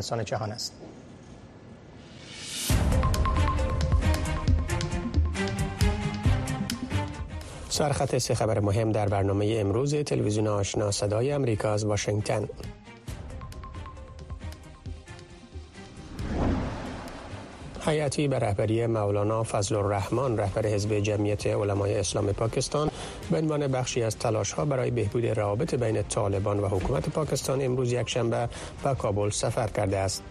انسان جهان است. سرخط سه خبر مهم در برنامه امروز تلویزیون آشنا صدای امریکا از واشنگتن. هیئتی به رهبری مولانا فضل الرحمن رهبر حزب جمعیت علمای اسلام پاکستان به عنوان بخشی از تلاش ها برای بهبود روابط بین طالبان و حکومت پاکستان امروز یک شنبه به کابل سفر کرده است.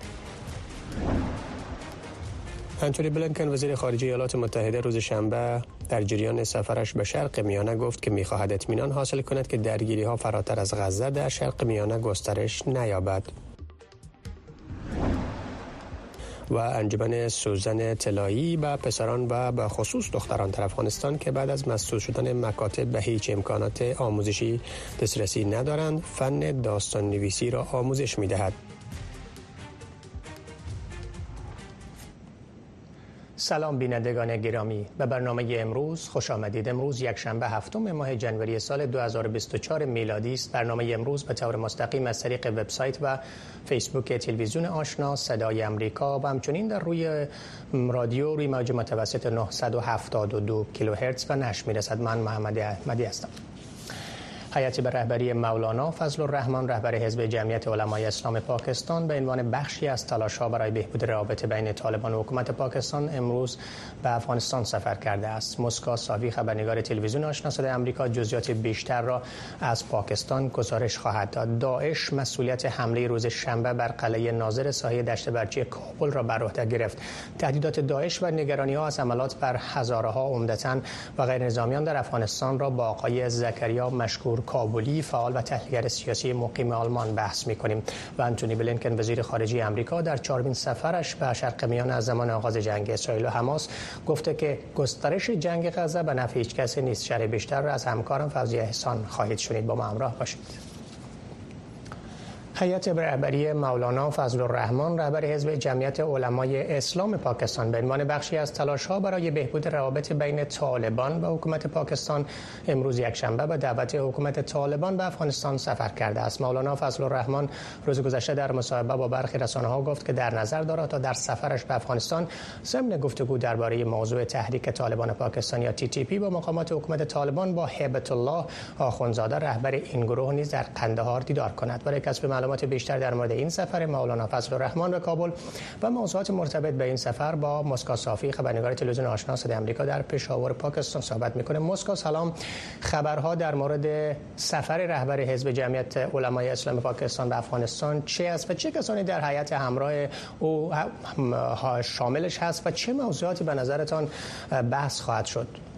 انتونی بلنکن وزیر خارجه ایالات متحده روز شنبه در جریان سفرش به شرق میانه گفت که می‌خواهد اطمینان حاصل کند که درگیری ها فراتر از غزه در شرق میانه گسترش نیابد. و انجمن سوزن طلایی به پسران و به خصوص دختران در افغانستان که بعد از مسئول شدن مکاتب به هیچ امکانات آموزشی دسترسی ندارند فن داستان نویسی را آموزش می دهد. سلام بینندگان گرامی به برنامه امروز خوش آمدید. امروز یک شنبه هفتم ماه جنوری سال 2024 میلادی است. برنامه امروز به طور مستقیم از طریق وبسایت و فیسبوک تلویزیون آشنا صدای امریکا و همچنین در روی رادیو روی موج متوسط 972 کیلوهرتز و نشر می‌رسد. من محمد احمدی هستم. هیئتی به رهبری مولانا فضل الرحمن رهبر حزب جمعیت علمای اسلام پاکستان به عنوان بخشی از ها برای بهبود روابط بین طالبان و حکومت پاکستان امروز به افغانستان سفر کرده است. مسکا ساوی خبرنگار تلویزیون آشنا صدای آمریکا جزئیات بیشتر را از پاکستان گزارش خواهد داد. داعش مسئولیت حمله روز شنبه بر قلعه ناظر ساحل دشت برچی کابل را بر عهده گرفت. تهدیدات داعش و نگرانی ها از عملات بر هزاره ها عمدتا و غیر نظامیان در افغانستان را با آقای زکریا مشکور کابلی فعال و تحلیلگر سیاسی مقیم آلمان بحث می‌کنیم. و انتونی بلینکن وزیر خارجه آمریکا در چهارمین سفرش به شرق میانه از زمان آغاز جنگ اسرائیل و حماس گفته که گسترش جنگ غزه به نفع هیچ کسی نیست. شر بیشتر را از همکارم فوزی احسان خواهید شنید. با ما همراه باشید. هیئت رهبری مولانا فضل الرحمن رهبر حزب جمعیت علمای اسلام پاکستان. به عنوان بخشی از تلاش ها برای بهبود روابط بین طالبان و حکومت پاکستان امروز یکشنبه به دعوت حکومت طالبان به افغانستان سفر کرده است. مولانا فضل الرحمن روز گذشته در مصاحبه با برخی رسانه ها گفت که در نظر دارد تا در سفرش به افغانستان ضمن گفتگو درباره موضوع تحریک طالبان پاکستان یا تی با مقامات حکومت طالبان با هبت الله آخونزاده رهبر این گروه نیز در قندهار دیدار کند. برای کسب معلومات بیشتر در مورد این سفر مولانا فضل الرحمن به کابل و موضوعات مرتبط به این سفر با مسکا صافی خبرنگار تلویزیون آشنا صدای آمریکا در پشاور پاکستان صحبت می‌کنه. مسکا سلام. خبرها در مورد سفر رهبر حزب جمعیت علمای اسلام پاکستان به افغانستان چه است و چه کسانی در هیئت همراه او شاملش هست و چه موضوعاتی به نظرتان بحث خواهد شد؟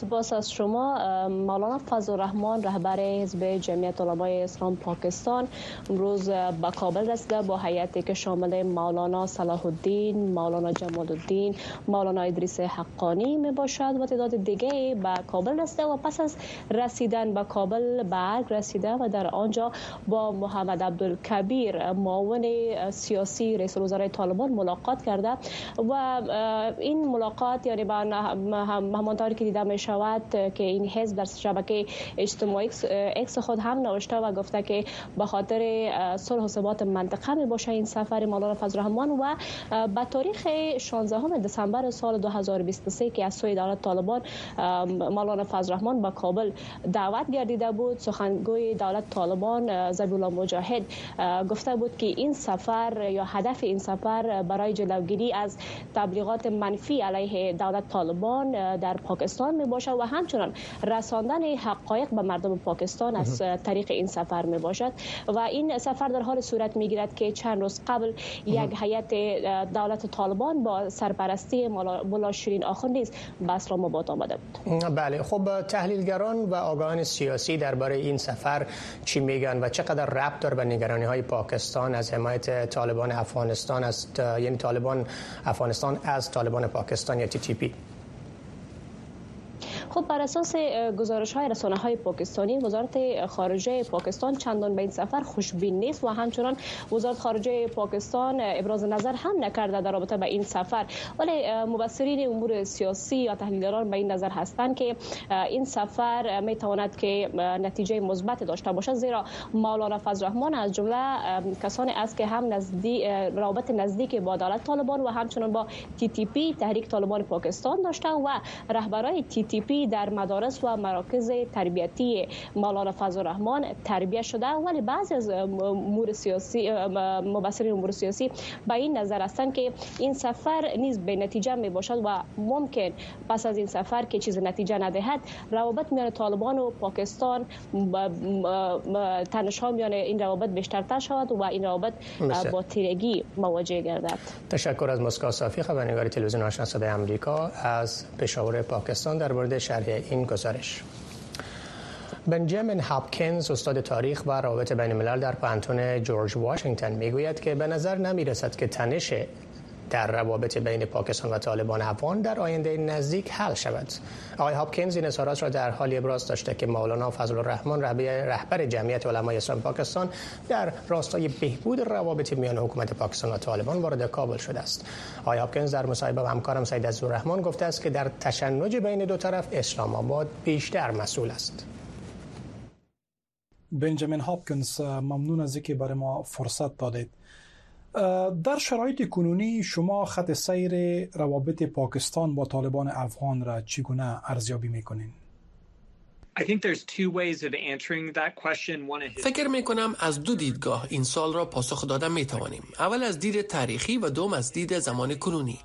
سپاس از شما مولانا فضل الرحمن رهبر حزب جمعیت علمای اسلام پاکستان امروز به کابل رسیده با هیئتی که شامل مولانا صلاح الدین مولانا جمال الدین مولانا ادریس حقانی می باشد و تعداد دیگه به کابل رسیده و پس از رسیدن به کابل برگ رسیده و در آنجا با محمد عبدالکبیر معاون سیاسی رئیس الوزرای طالبان ملاقات کرده و این ملاقات یعنی با همانطوری که دیده شود که این حزب در شبکه اجتماعی اکس خود هم نوشته و گفته که به خاطر صلح و ثبات منطقه می باشه این سفر مولانا فضل الرحمن و به تاریخ 16 دسامبر سال 2023 که از سوی دولت طالبان مولانا فضل الرحمن به کابل دعوت گردیده بود سخنگوی دولت طالبان زبیل مجاهد گفته بود که این سفر یا هدف این سفر برای جلوگیری از تبلیغات منفی علیه دولت طالبان در پاکستان می باشد و همچنان رساندن حقایق به مردم پاکستان از طریق این سفر می باشد و این سفر در حال صورت می گیرد که چند روز قبل یک هیئت دولت طالبان با سرپرستی ملا شیرین آخوند نیز به اسلام آباد آمده بود. بله خب تحلیلگران و آگاهان سیاسی درباره این سفر چی میگن و چقدر ربط داره به نگرانی های پاکستان از حمایت طالبان افغانستان از یعنی طالبان افغانستان از طالبان پاکستان یا تی تی پی؟ خب بر اساس گزارش های رسانه های پاکستانی وزارت خارجه پاکستان چندان به این سفر خوشبین نیست و همچنان وزارت خارجه پاکستان ابراز نظر هم نکرده در رابطه با این سفر. ولی مبصرین امور سیاسی یا تحلیلگران به این نظر هستند که این سفر می تواند که نتیجه مثبت داشته باشد. زیرا مولانا فضل رحمان از جمله کسانی است که هم نزدیک رابط نزدیک با عدالت طالبان و همچنان با تی تی پی تحریک طالبان پاکستان داشته و رهبرای تی تی پی در مدارس و مراکز تربیتی مولانا فضل رحمان تربیت شده. ولی بعضی از امور سیاسی مبصرین امور سیاسی به این نظر هستند که این سفر نیز به نتیجه می باشد و ممکن پس از این سفر که چیز نتیجه ندهد روابط میان طالبان و پاکستان تنشها میان این روابط بیشتر شود و این روابط با تیرگی مواجه گردد. تشکر از مسکو صافی خبرنگار تلویزیون آشنا صدای آمریکا از پشاور پاکستان. در مورد شرح این گزارش. بنجامین هاپکینز استاد تاریخ و روابط بین الملل در پانتون جورج واشنگتن می‌گوید که به نظر نمی رسد که تنش در روابط بین پاکستان و طالبان افغان در آینده نزدیک حل شود. آقای هاپکینز این اظهارات را در حالی ابراز داشته که مولانا فضل الرحمن رهبر جمعیت علمای اسلام پاکستان در راستای بهبود روابط میان حکومت پاکستان و طالبان وارد کابل شده است. آقای هاپکینز در مصاحبه با همکارم سید عزیزالرحمن گفته است که در تشنج بین دو طرف اسلام آباد بیشتر مسئول است. بنجامین هاپکینز ممنون از اینکه برای ما فرصت دادید. در شرایط کنونی شما خط سیر روابط پاکستان با طالبان افغان را چگونه ارزیابی می‌کنین؟ فکر می کنم از دو دیدگاه این سال را پاسخ دادن می توانیم. اول از دید تاریخی و دوم از دید زمان کنونی.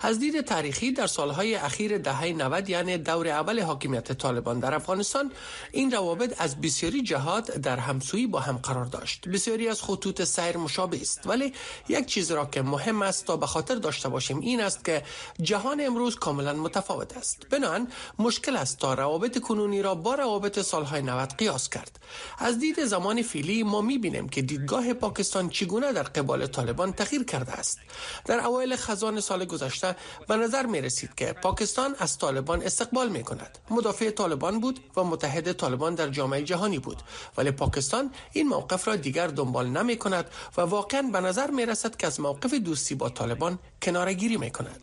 از دید تاریخی در سالهای اخیر دهه 90 یعنی دور اول حاکمیت طالبان در افغانستان این روابط از بسیاری جهات در همسویی با هم قرار داشت. بسیاری از خطوط سیر مشابه است. ولی یک چیز را که مهم است تا به خاطر داشته باشیم این است که جهان امروز کاملا متفاوت است. بنابراین مشکل است تا روابط کنونی را با روابط سالهای 90 قیاس کرد. از دید زمان فیلی ما می‌بینیم که دیدگاه پاکستان چگونه در قبال طالبان تغییر کرده است. در اوایل خزان سال گذشته به نظر می رسید که پاکستان از طالبان استقبال می کند. مدافع طالبان بود و متحد طالبان در جامعه جهانی بود ولی پاکستان این موقف را دیگر دنبال نمی کند و واقعا به نظر می رسد که از موقف دوستی با طالبان کنارگیری می کند.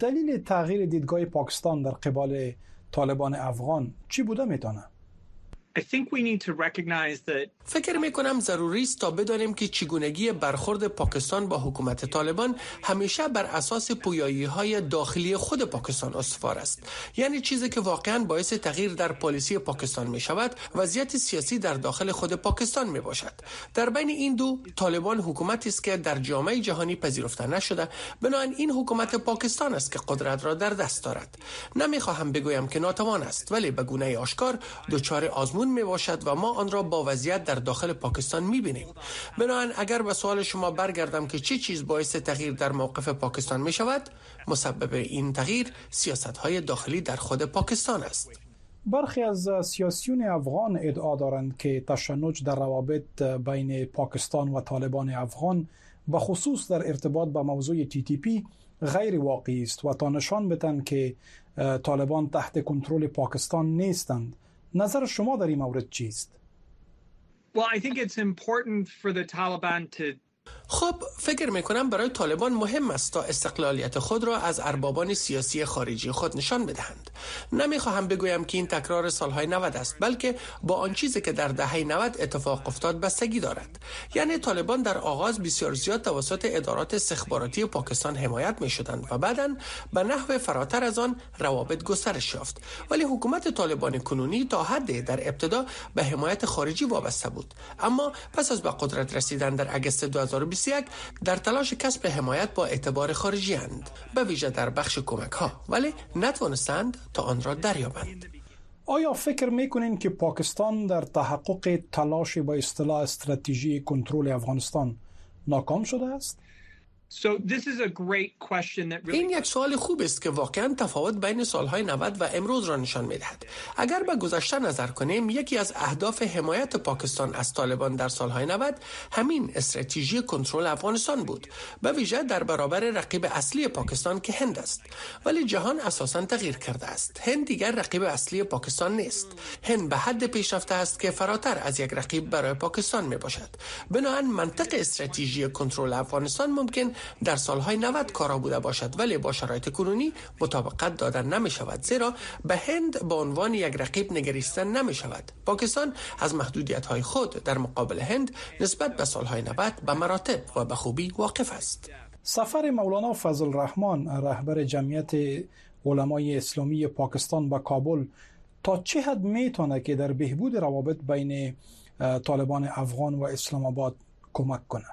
دلیل تغییر دیدگاه پاکستان در قبال طالبان افغان چی بوده می‌تونه؟ فکر می کنم ضروری است تا بدانیم که چگونگی برخورد پاکستان با حکومت طالبان همیشه بر اساس پویایی های داخلی خود پاکستان استوار است. یعنی چیزی که واقعا باعث تغییر در پالیسی پاکستان می شود وضعیت سیاسی در داخل خود پاکستان می باشد در بین این دو طالبان حکومتی است که در جامعه جهانی پذیرفته نشده. بنابراین این حکومت پاکستان است که قدرت را در دست دارد. نمی خواهم بگویم که ناتوان است ولی به گونه آشکار دچار آزمون می باشد و ما آن را با وضعیت در داخل پاکستان می بینیم بنابراین اگر به سوال شما برگردم که چه چیز باعث تغییر در موقف پاکستان می شود مسبب این تغییر سیاست های داخلی در خود پاکستان است. برخی از سیاسیون افغان ادعا دارند که تشنج در روابط بین پاکستان و طالبان افغان به خصوص در ارتباط با موضوع تی تی پی غیر واقعی است و تا نشان بدن که طالبان تحت کنترل پاکستان نیستند. نظر شما در این مورد چیست؟ Well, I think it's important for the Taliban to خب فکر می‌کنم برای طالبان مهم است تا استقلالیت خود را از اربابان سیاسی خارجی خود نشان بدهند. نمی‌خواهم بگویم که این تکرار سالهای 90 است بلکه با آن چیزی که در دهه 90 اتفاق افتاد بستگی دارد. یعنی طالبان در آغاز بسیار زیاد توسط ادارات استخباراتی پاکستان حمایت می شدند و بعدا به نحو فراتر از آن روابط گسترش یافت. ولی حکومت طالبان کنونی تا حد در ابتدا به حمایت خارجی وابسته بود. اما پس از به قدرت رسیدن در اگست 2021 در تلاش کسب حمایت با اعتبار خارجی اند به ویژه در بخش کمک ها ولی نتوانستند تا آن را دریابند آیا فکر می‌کنین که پاکستان در تحقق تلاش با اصطلاح استراتژی کنترل افغانستان ناکام شده است؟ این یک سوال خوب است که واقعا تفاوت بین سالهای 90 و امروز را نشان می دهد. اگر به گذشته نظر کنیم یکی از اهداف حمایت پاکستان از طالبان در سالهای 90 همین استراتژی کنترل افغانستان بود. به ویژه در برابر رقیب اصلی پاکستان که هند است. ولی جهان اساسا تغییر کرده است. هند دیگر رقیب اصلی پاکستان نیست. هند به حد پیشرفته است که فراتر از یک رقیب برای پاکستان می باشد بنابراین منطق استراتژی کنترل افغانستان ممکن در سالهای 90 کارا بوده باشد ولی با شرایط کنونی مطابقت دادن نمی شود زیرا به هند به عنوان یک رقیب نگریستن نمی شود پاکستان از محدودیت های خود در مقابل هند نسبت به سالهای 90 به مراتب و به خوبی واقف است. سفر مولانا فضل الرحمن رهبر جمعیت علمای اسلامی پاکستان به کابل تا چه حد می‌تونه که در بهبود روابط بین طالبان افغان و اسلام آباد کمک کنه؟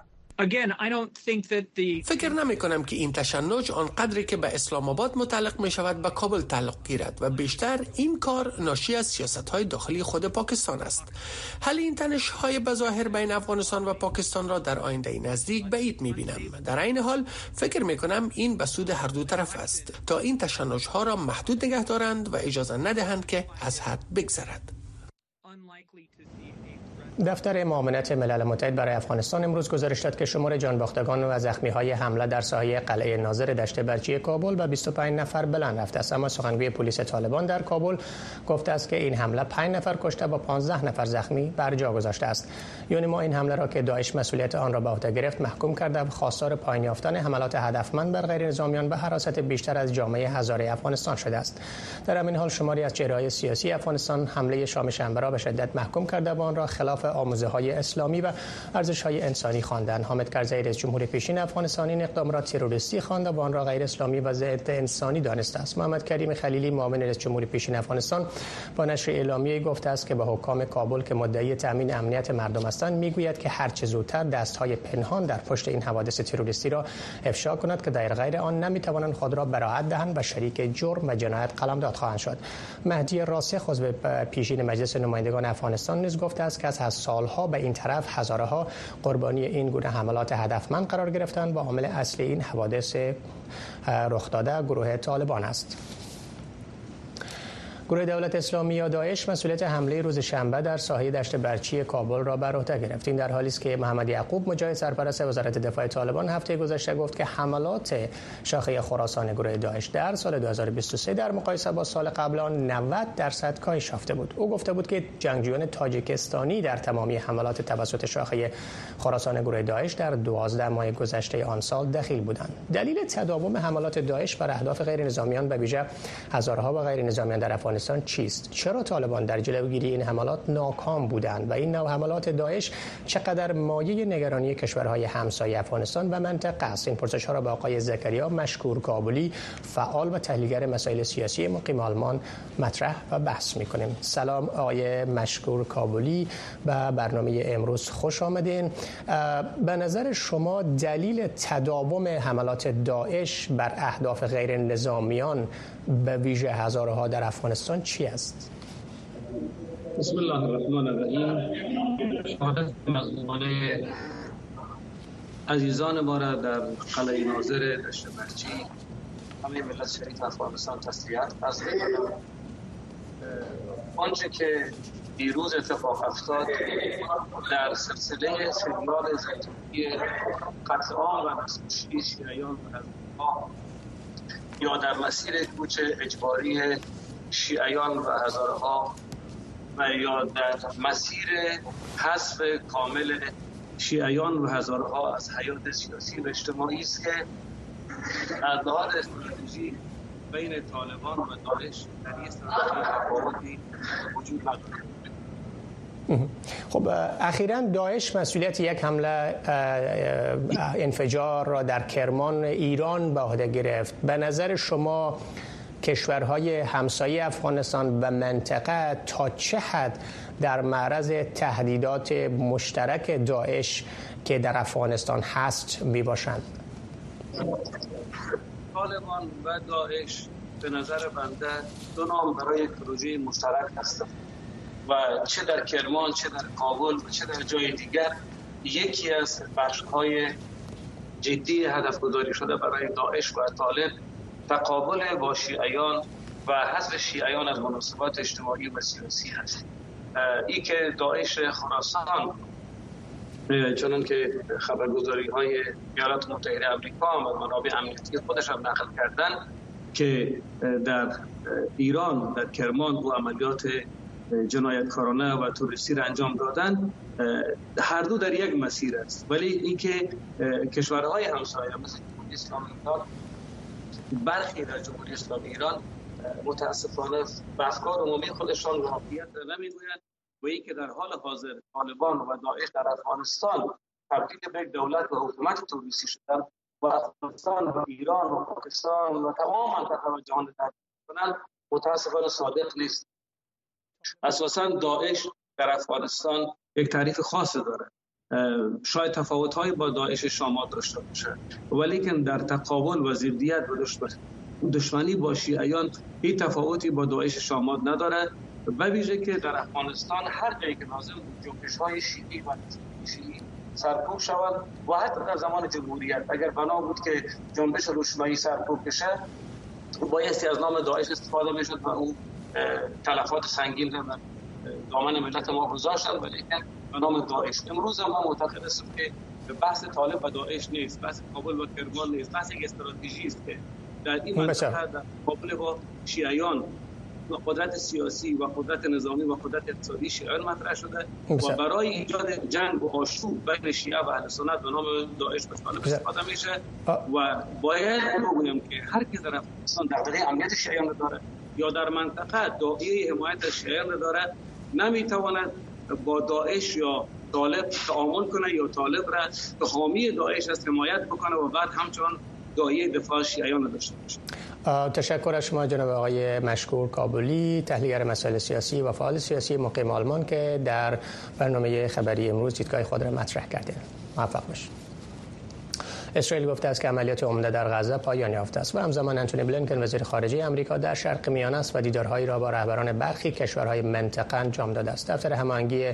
فکر نمی کنم که این تشنج آنقدری که به اسلام آباد متعلق می شود به کابل تعلق گیرد و بیشتر این کار ناشی از سیاست های داخلی خود پاکستان است. حل این تنش های بظاهر بین افغانستان و پاکستان را در آینده نزدیک بعید می بینم در این حال فکر می کنم این به سود هر دو طرف است تا این تشنج ها را محدود نگه دارند و اجازه ندهند که از حد بگذرد. دفتر معاونت ملل متحد برای افغانستان امروز گزارش داد که شمار جانباختگان و زخمی های حمله در ساحه قلعه ناظر دشت برچی کابل به 25 نفر بلند رفته است. اما سخنگوی پلیس طالبان در کابل گفته است که این حمله 5 نفر کشته و 15 نفر زخمی بر جا گذاشته است. یونی ما این حمله را که داعش مسئولیت آن را به عهده گرفت محکوم کرده و خواستار پایین یافتن حملات هدفمند بر غیر نظامیان به حراست بیشتر از جامعه هزاره افغانستان شده است. در همین حال شماری از چهره‌های سیاسی افغانستان حمله شام شنبه را به شدت محکوم کرده و آن را خلاف آموزه های اسلامی و ارزش های انسانی خواندند. حامد کرزی رئیس جمهور پیشین افغانستان این اقدام را تروریستی خواند و آن را غیر اسلامی و ضد انسانی دانسته است. محمد کریم خلیلی معاون رئیس جمهور پیشین افغانستان با نشر اعلامیه گفته است که به حکام کابل که مدعی تامین امنیت مردم هستند می‌گوید که هر چه زودتر دست های پنهان در پشت این حوادث تروریستی را افشا کند که در غیر آن نمی‌توانند خود را براحت دهند و شریک جرم و جنایت قلمداد خواهند شد. مهدی راسخ عضو پیشین مجلس نمایندگان افغانستان نیز گفته است که از سالها به این طرف هزاره ها قربانی این گونه حملات هدفمند قرار گرفتند و عامل اصلی این حوادث رخ داده گروه طالبان است. گروه دولت اسلامی یا داعش مسئولیت حمله روز شنبه در ساحه دشت برچی کابل را بر عهده گرفت. این در حالی است که محمد یعقوب مجاهد سرپرست وزارت دفاع طالبان هفته گذشته گفت که حملات شاخه خراسان گروه داعش در سال 2023 در مقایسه با سال قبل آن 90 درصد کاهش یافته بود. او گفته بود که جنگجویان تاجیکستانی در تمامی حملات توسط شاخه خراسان گروه داعش در 12 ماه گذشته آن سال دخیل بودند. دلیل تداوم حملات داعش بر اهداف غیر نظامیان به ویژه هزارها و غیر نظامیان در افغانستان افغانستان چیست؟ چرا طالبان در جلوگیری این حملات ناکام بودند؟ و این نوع حملات داعش چقدر مایه نگرانی کشورهای همسایه افغانستان و منطقه است؟ این پرسش ها را با آقای زکریا مشکور کابلی فعال و تحلیلگر مسائل سیاسی مقیم آلمان مطرح و بحث می کنیم سلام آقای مشکور کابلی و برنامه امروز خوش آمدین. به نظر شما دلیل تداوم حملات داعش بر اهداف غیر نظامیان به ویژه هزارها در افغانستان چی است؟ بسم الله الرحمن الرحیم شهادت مظلومانه عزیزان ما را در قلعه ناظر دشت برچی همه ملت شریف افغانستان تسلیت از آنچه که دیروز اتفاق افتاد در سلسله سریال زیتونی قتل و نسل شیعیان و یا در مسیر کوچ اجباری شیعیان و هزارها و یا در مسیر حذف کامل شیعیان و هزارها از حیات سیاسی و اجتماعی است که از استراتژی بین طالبان و داعش در استراتژی وجود ندارد. خب اخیرا داعش مسئولیت یک حمله انفجار را در کرمان ایران به عهده گرفت. به نظر شما کشورهای همسایه افغانستان و منطقه تا چه حد در معرض تهدیدات مشترک داعش که در افغانستان هست می باشند طالبان و داعش به نظر بنده دو نام برای پروژه مشترک هستند. و چه در کرمان چه در کابل و چه در جای دیگر یکی از بخش های جدی هدف گذاری شده برای داعش و طالب تقابل با شیعیان و حذف شیعیان از مناسبات اجتماعی و سیاسی هست ای که داعش خراسان چنان که خبرگزاری های ایالات متحده امریکا و منابع امنیتی خودش هم نقل کردن که در ایران در کرمان و عملیات جنایتکارانه و توریستی را انجام دادن هر دو در یک مسیر است. ولی اینکه کشورهای همسایه مثل جمهوری اسلامی ایران برخی در جمهوری اسلامی ایران متاسفانه به افکار عمومی خودشان واقعیت نمی‌گویند و اینکه در حال حاضر طالبان و داعش در افغانستان تبدیل به دولت و حکومت توریستی شدن و افغانستان و ایران و پاکستان و تمام منطقه و جهان کنند متاسفانه صادق نیست. اساسا داعش در افغانستان یک تعریف خاص داره. شاید تفاوت با داعش شامات داشته باشه ولی در تقابل و ضدیت و دشمنی با شیعیان هیچ تفاوتی با داعش شامات نداره به ویژه که در افغانستان هر جایی که لازم بود جنبش های شیعی و شیعی سرکوب شود و حتی در زمان جمهوریت. اگر بنا بود که جنبش روشنایی سرکوب بشه بایستی از نام داعش استفاده می‌شد و اون تلفات سنگین رو دامن ملت ما گذاشتن ولی به نام داعش. امروز ما معتقد هستم که بحث طالب و داعش نیست بحث کابل و کرمان نیست بحث یک استراتژی است که در این منطقه در مقابل با شیعیان و قدرت سیاسی و قدرت نظامی و قدرت اقتصادی شیعیان مطرح شده و برای ایجاد جنگ و آشوب بین شیعه و اهل سنت به نام داعش به استفاده میشه و باید بگویم که هر کی در افغانستان در امنیت شیعیان داره یا در منطقه داعیه حمایت شیعیان داره نمی‌تواند با داعش یا طالب تعامل کنه یا طالب را به حامی داعش از حمایت بکنه و بعد همچنان داعیه دفاع شیعیان داشته باشه. تشکر از شما جناب آقای مشکور کابلی تحلیلگر مسائل سیاسی و فعال سیاسی مقیم آلمان که در برنامه خبری امروز دیدگاه خود را مطرح کردید موفق باشید. اسرائیل گفته است که عملیات عمده در غزه پایان یافته است و همزمان انتونی بلینکن وزیر خارجه آمریکا در شرق میانه است و دیدارهایی را با رهبران برخی کشورهای منطقه انجام داده است. دفتر هماهنگی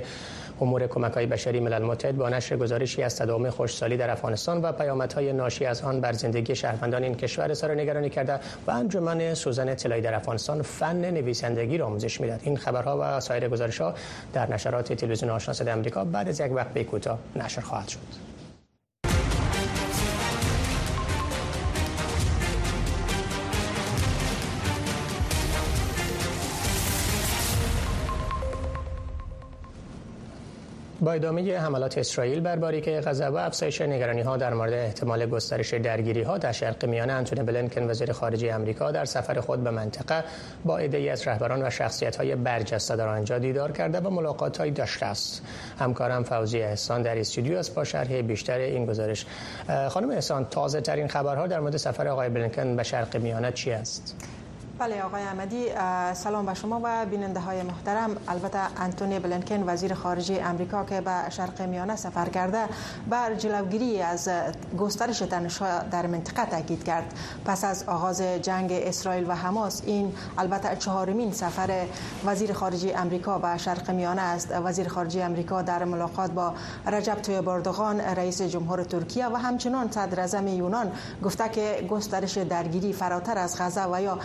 امور کمک های بشری ملل متحد با نشر گزارشی از تداوم خوشسالی در افغانستان و پیامدهای ناشی از آن بر زندگی شهروندان این کشور اظهار نگرانی کرده و انجمن سوزن اطلاعی در افغانستان فن نویسندگی را آموزش می‌دهد. این خبرها و سایر گزارشها در نشرات تلویزیون آشنا صدای آمریکا بعد از یک وقت کوتاه نشر خواهد شد. با ادامه حملات اسرائیل بر باریکه غزه و افزایش نگرانی ها در مورد احتمال گسترش درگیری ها در شرق میانه انتونی بلینکن وزیر خارجه آمریکا در سفر خود به منطقه با عده‌ای از رهبران و شخصیت های برجسته در آنجا دیدار کرده و ملاقات های داشته است. همکارم فوزی احسان در استودیو است. با شرح بیشتر این گزارش خانم احسان تازه ترین خبرها در مورد سفر آقای بلینکن به شرق میانه چی است؟ بله آقای احمدی سلام به شما و بیننده های محترم. البته انتونی بلنکن وزیر خارجه امریکا که به شرق میانه سفر کرده بر جلوگیری از گسترش تنش‌ها در منطقه تاکید کرد. پس از آغاز جنگ اسرائیل و حماس این البته چهارمین سفر وزیر خارجه امریکا به شرق میانه است. وزیر خارجه امریکا در ملاقات با رجب توی باردوغان رئیس جمهور ترکیه و همچنان صدر اعظم یونان گفته که گسترش درگیری فراتر از غزه و یا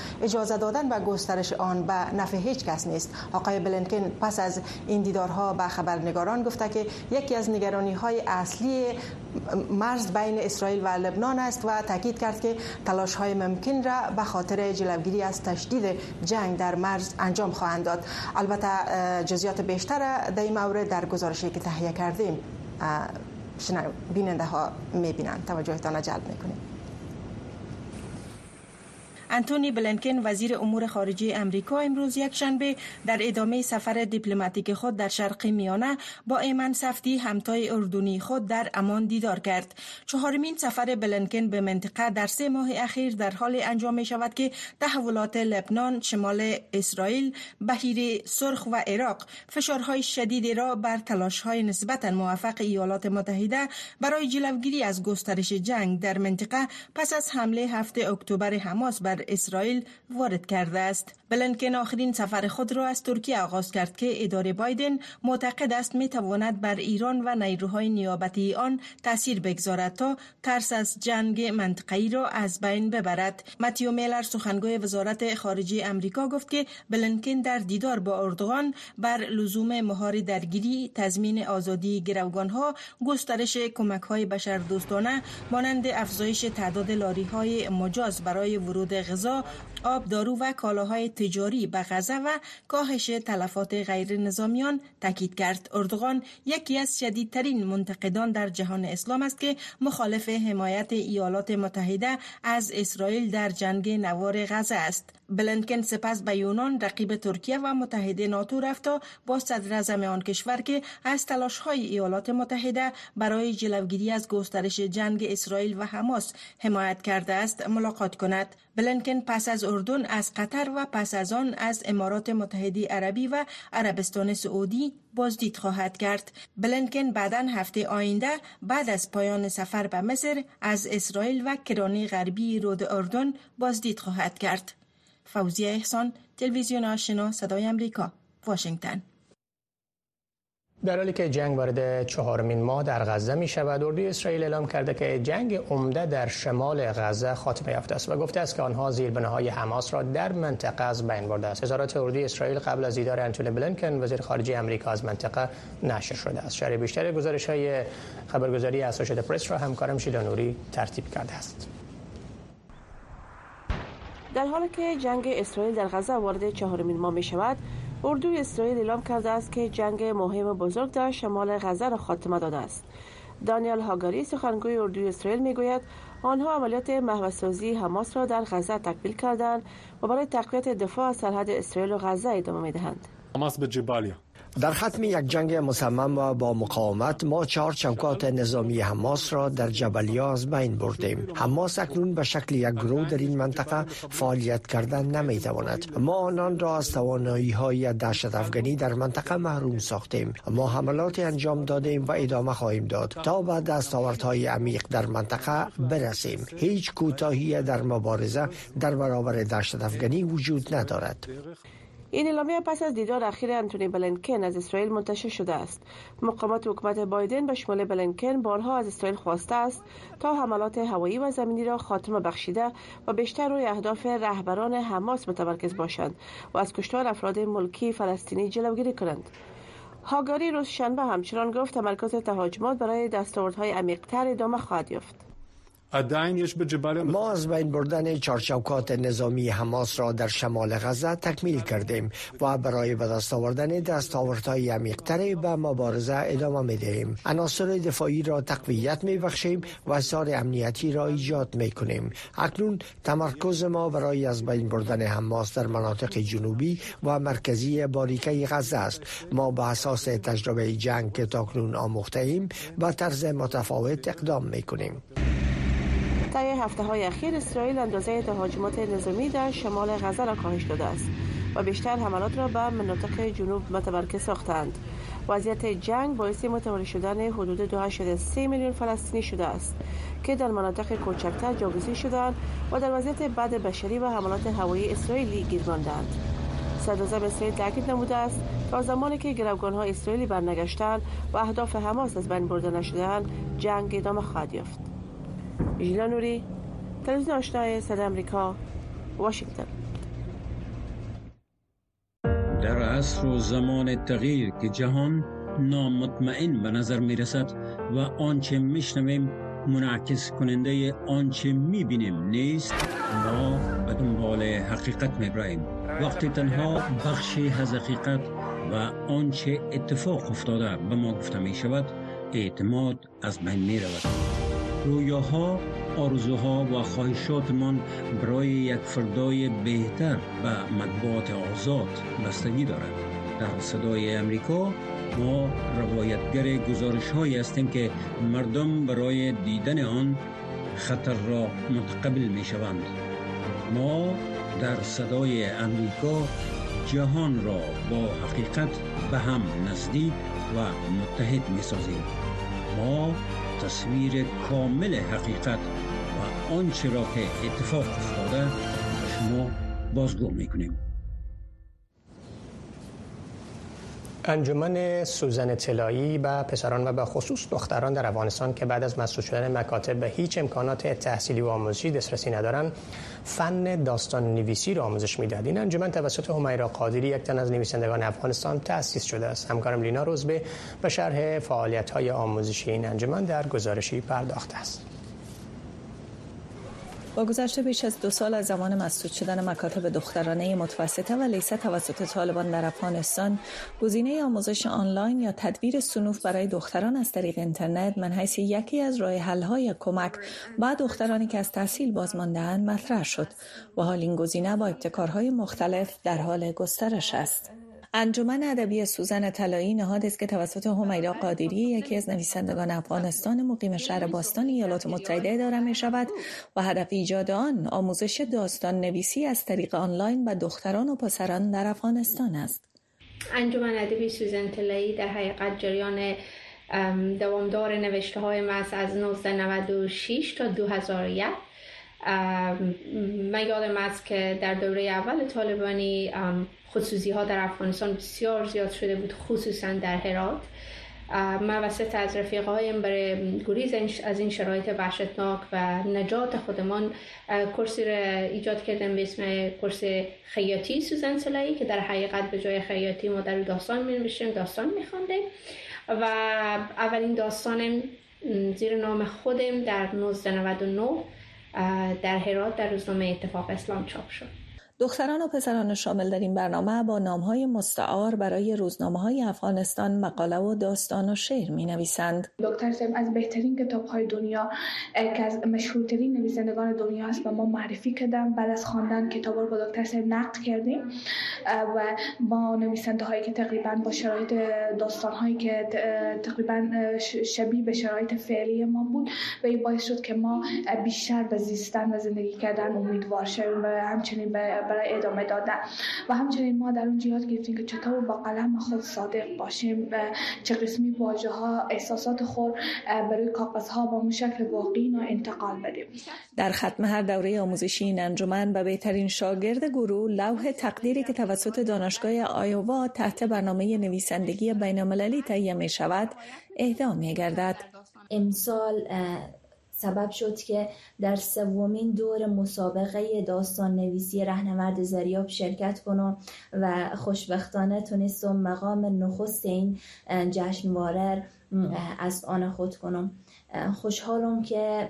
اجازه دادن و گسترش آن به نفع هیچ کس نیست. آقای بلنکن پس از این دیدارها به خبرنگاران گفته که یکی از نگرانی های اصلی مرز بین اسرائیل و لبنان است و تاکید کرد که تلاش های ممکن را به خاطر جلوگیری از تشدید جنگ در مرز انجام خواهند داد. البته جزئیات بیشتر در این مورد در گزارشی که تهیه کردیم بیننده ها می‌بینند. توجهتان جلب می‌کنیم. انتونی بلنکن وزیر امور خارجه امریکا امروز یک شنبه در ادامه سفر دیپلماتیک خود در شرق میانه با ایمن سفتی همتای اردنی خود در امان دیدار کرد. چهارمین سفر بلنکن به منطقه در سه ماه اخیر در حال انجام می شود که تحولات لبنان شمال اسرائیل بهیر سرخ و عراق فشارهای شدیدی را بر تلاشهای نسبتا موفق ایالات متحده برای جلوگیری از گسترش جنگ در منطقه پس از حمله هفته اکتبر حماس بر اسرائیل وارد کرده است. بلنکن آخرین سفر خود را از ترکیه آغاز کرد که اداره بایدن معتقد است می تواند بر ایران و نیروهای نیابتی آن تاثیر بگذارد تا ترس از جنگ منطقه‌ای را از بین ببرد. متیو میلر سخنگوی وزارت خارجه امریکا گفت که بلنکن در دیدار با اردوغان بر لزوم مهار درگیری تضمین آزادی گروگان ها گسترش کمک های بشر دوستانه مانند افزایش تعداد لاری های مجاز برای ورود غذا آب دارو و کالاهای تجاری به غزه و کاهش تلفات غیر نظامیان تاکید کرد. اردوغان یکی از شدیدترین منتقدان در جهان اسلام است که مخالف حمایت ایالات متحده از اسرائیل در جنگ نوار غزه است. بلنکن سپس به یونان رقیب ترکیه و متحده ناتو رفت با صدر آن کشور که از تلاش های ایالات متحده برای جلوگیری از گسترش جنگ اسرائیل و حماس حمایت کرده است ملاقات کند بلنکن پس از اردن از قطر و پس از آن از امارات متحده عربی و عربستان سعودی بازدید خواهد کرد. بلنکن بعدا هفته آینده بعد از پایان سفر به مصر از اسرائیل و کرانه غربی رود اردن بازدید خواهد کرد. فوزیه احسان تلویزیون آشنا صدای امریکا واشنگتن. در حالی که جنگ وارد چهارمین ماه در غزه می شود اردوی اسرائیل اعلام کرده که جنگ عمده در شمال غزه خاتمه یافته است و گفته است که آنها زیربناهای حماس را در منطقه از بین برده است. وزارت اردوی اسرائیل قبل از دیدار انتونی بلنکن وزیر خارجه آمریکا از منطقه نشر شده است. شرح بیشتر گزارش های خبرگزاری اسوشیتد پرس را همکارم شیدا نوری ترتیب کرده است. در حالی که جنگ اسرائیل در غزه وارد چهارمین ماه می شود اردوی اسرائیل اعلام کرده است که جنگ مهم بزرگ در شمال غزه را خاتمه داده است. دانیال هاگاری سخنگوی اردوی اسرائیل می‌گوید آنها عملیات مهوسازی حماس را در غزه تکمیل کردند و برای تقویت دفاع از سرحد اسرائیل و غزه ادامه می‌دهند. حماس به جبالیا در ختم یک جنگ مصمم و با مقاومت ما چهار چوکات نظامی حماس را در جبلیا از بین بردیم. حماس اکنون به شکل یک گروه در این منطقه فعالیت کردن نمی تواند ما آنان را از توانایی های دهشت افغانی در منطقه محروم ساختیم. ما حملات انجام دادیم و ادامه خواهیم داد. تا به دستاوردهای عمیق در منطقه برسیم. هیچ کوتاهی در مبارزه در برابر دهشت افغانی وجود ندارد. این اعلامیه پس از دیدار اخیر انتونی بلنکن از اسرائیل منتشر شده است. مقامات حکومت بایدن به شمول بلنکن بارها از اسرائیل خواسته است تا حملات هوایی و زمینی را خاتمه بخشیده و بیشتر روی اهداف رهبران حماس متمرکز باشند و از کشتار افراد ملکی فلسطینی جلوگیری کنند. هاگاری روز شنبه همچنان گفت تمرکز تهاجمات برای دستاوردهای عمیقتر ادامه خواهد یافت. ما از بین بردن چارچوکات نظامی حماس را در شمال غزه تکمیل کردیم و برای به دست آوردن دستاوردهای عمیقتری به مبارزه ادامه می دهیم عناصر دفاعی را تقویت می بخشیم و سار امنیتی را ایجاد می کنیم اکنون تمرکز ما برای از بین بردن حماس در مناطق جنوبی و مرکزی باریکه غزه است. ما به اساس تجربه جنگ که تاکنون آموخته ایم و طرز متفاوت اقدام می کنیم طی هفته های اخیر اسرائیل اندازه تهاجمات نظامی در شمال غزه را کاهش داده است و بیشتر حملات را به مناطق جنوب متمرکز ساختند. وضعیت جنگ باعث متواری شدن حدود 2.3 میلیون فلسطینی شده است که در مناطق کوچکتر جاگزین شدند و در وضعیت بد بشری و حملات هوایی اسرائیلی گیر ماندند صدراعظم اسرائیل تاکید نموده است تا زمانی که های اسرائیلی برنگشتند و اهداف حماس از بین برده نشدهاند جنگ ادامه خواهد یافت. ژیلا نوری تلویزیون آشنای صد امریکا واشنگتن. در عصر و زمان تغییر که جهان نامطمئن به نظر می رسد و آنچه میشنویم منعکس کننده آنچه می بینیم نیست ما به دنبال حقیقت می براییم وقتی تنها بخشی از حقیقت و آنچه اتفاق افتاده به ما گفته می شود اعتماد از بین می رود رویاها آرزوها و خواهشاتمان برای یک فردای بهتر و مطبوعات آزاد بستگی دارد. در صدای امریکا ما روایتگر گزارش هایی هستیم که مردم برای دیدن آن خطر را متقبل می شوند ما در صدای امریکا جهان را با حقیقت به هم نزدیک و متحد می سازیم ما تصویر کامل حقیقت و آنچه را که اتفاق افتاده شما بازگو می‌کنیم. انجمن سوزن طلایی و پسران و به خصوص دختران در افغانستان که بعد از مسدود شدن مکاتب به هیچ امکانات تحصیلی و آموزشی دسترسی ندارند فن داستان نویسی را آموزش می‌دهد. این انجمن توسط همیرا قادری یک تن از نویسندگان افغانستان تأسیس شده است. همکارم لینا روزبه به شرح فعالیت های آموزشی این انجمن در گزارشی پرداخته است. با گذشته بیش از دو سال از زمان مسدود شدن مکاتب دخترانه متوسطه و لیسه توسط طالبان در افغانستان گزینه آموزش آنلاین یا تدبیر سنوف برای دختران از طریق اینترنت من حیث یکی از راه های کمک با دخترانی که از تحصیل بازماندهاند مطرح شد. و حال این گزینه با ابتکارهای مختلف در حال گسترش است. انجمن ادبی سوزن طلایی نهاد است که توسط همیرا قادری یکی از نویسندگان افغانستان مقیم شهر باستان ایالات متحده اداره می شود و هدف ایجاد آن آموزش داستان نویسی از طریق آنلاین به دختران و پسران در افغانستان است. انجمن ادبی سوزن طلایی در حقیقت جریان دوامدار نوشته های ما از 1996 تا 2001 من یادم است که در دوره اول طالبانی خصوصی ها در افغانستان بسیار زیاد شده بود خصوصا در هرات. ما وسط از رفیقایم برای گریز از این شرایط وحشتناک و نجات خودمان کرسی را ایجاد کردم به اسم کورس خیاطی سوزن سلایی که در حقیقت به جای خیاطی ما در داستان می نوشتیم داستان می و اولین داستانم زیر نام خودم در 1999 در هرات در روزنامه اتفاق اسلام چاپ شد. دختران و پسران شامل در این برنامه با نامهای مستعار برای روزنامه های افغانستان مقاله و داستان و شعر می نویسند. دکتر سیم از بهترین کتاب های دنیا که از مشهورترین نویسندگان دنیا است و ما معرفی کردم بعد از خواندن کتاب رو با دکتر سیم نقد کردیم و با نویسنده هایی که تقریبا با شرایط داستان هایی که تقریبا شبیه به شرایط فعلی ما بود و این باعث شد که ما بیشتر به زیستن و زندگی کردن امیدوار شویم و همچنین به برای ادامه دادن. و همچنین ما در اون یاد گرفتیم که چطور با قلم خود صادق باشیم چه قسمی واژه ها احساسات خود برای کاغذ ها با شکل واقعی و انتقال بدیم. در ختم هر دوره آموزشی این انجمن به بهترین شاگرد گروه لوح تقدیری که توسط دانشگاه آیووا تحت برنامه نویسندگی بینالمللی تهیه می شود اهدا می گردد امسال سبب شد که در سومین دور مسابقه داستان نویسی رهنورد زریاب شرکت کنم و خوشبختانه تونستم مقام نخست این جشنواره از آن خود کنم. خوشحالم که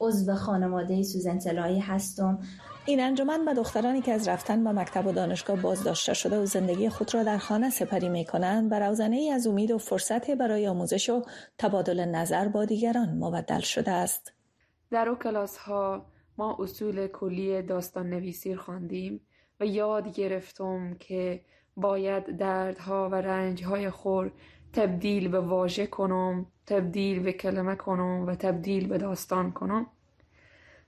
عضو خانواده سوزن هستم این انجمن به دخترانی که از رفتن به مکتب و دانشگاه بازداشته شده و زندگی خود را در خانه سپری می کنند بر ای از امید و فرصت برای آموزش و تبادل نظر با دیگران مبدل شده است. در او کلاس ها ما اصول کلی داستان نویسی خواندیم و یاد گرفتم که باید دردها و رنجهای خور تبدیل به واژه کنم تبدیل به کلمه کنم و تبدیل به داستان کنم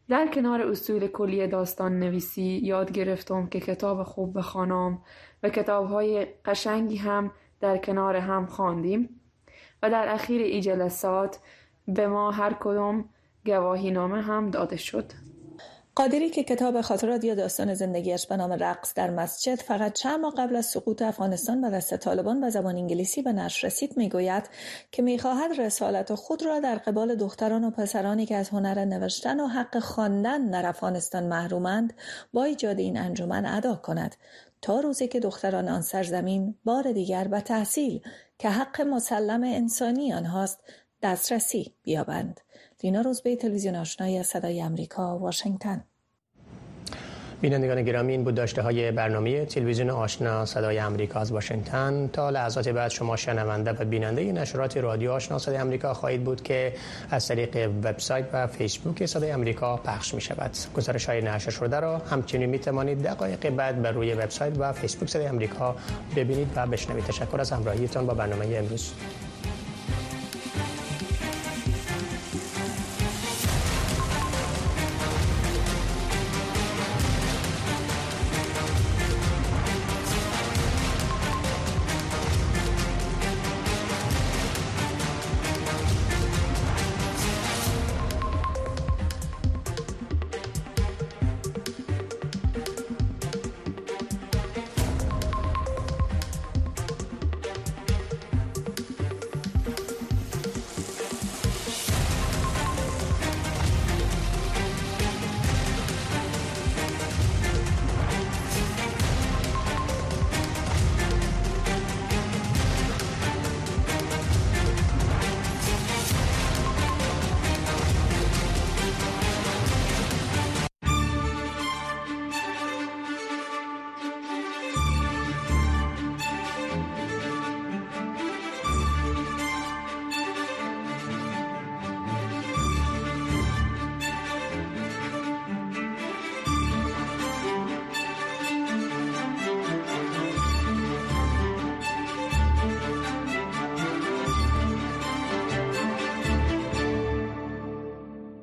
در کنار اصول کلی داستان نویسی یاد گرفتم که کتاب خوب بخوانم و کتاب های قشنگی هم در کنار هم خواندیم و در اخیر ای جلسات به ما هر کدام گواهی نامه هم داده شد. قادری که کتاب خاطرات یا داستان زندگیش به نام رقص در مسجد فقط چند ماه قبل از سقوط افغانستان به دست طالبان به زبان انگلیسی به نشر رسید می‌گوید که می‌خواهد رسالت خود را در قبال دختران و پسرانی که از هنر نوشتن و حق خواندن در افغانستان محرومند با ایجاد این انجمن ادا کند. تا روزی که دختران آن سرزمین بار دیگر به تحصیل که حق مسلم انسانی آنهاست دسترسی بیابند. دینا روزبه تلویزیون آشنای صدای امریکا واشنگتن. بینندگان گرامی این بود داشته های برنامه تلویزیون آشنا صدای امریکا از واشنگتن. تا لحظات بعد شما شنونده و بیننده نشرات رادیو آشنا صدای امریکا خواهید بود که از طریق وبسایت و فیسبوک صدای امریکا پخش می شود گزارش های نشر شده را همچنین می توانید دقایق بعد بر روی وبسایت و فیسبوک صدای امریکا ببینید و بشنوید. تشکر از همراهیتان با برنامه امروز.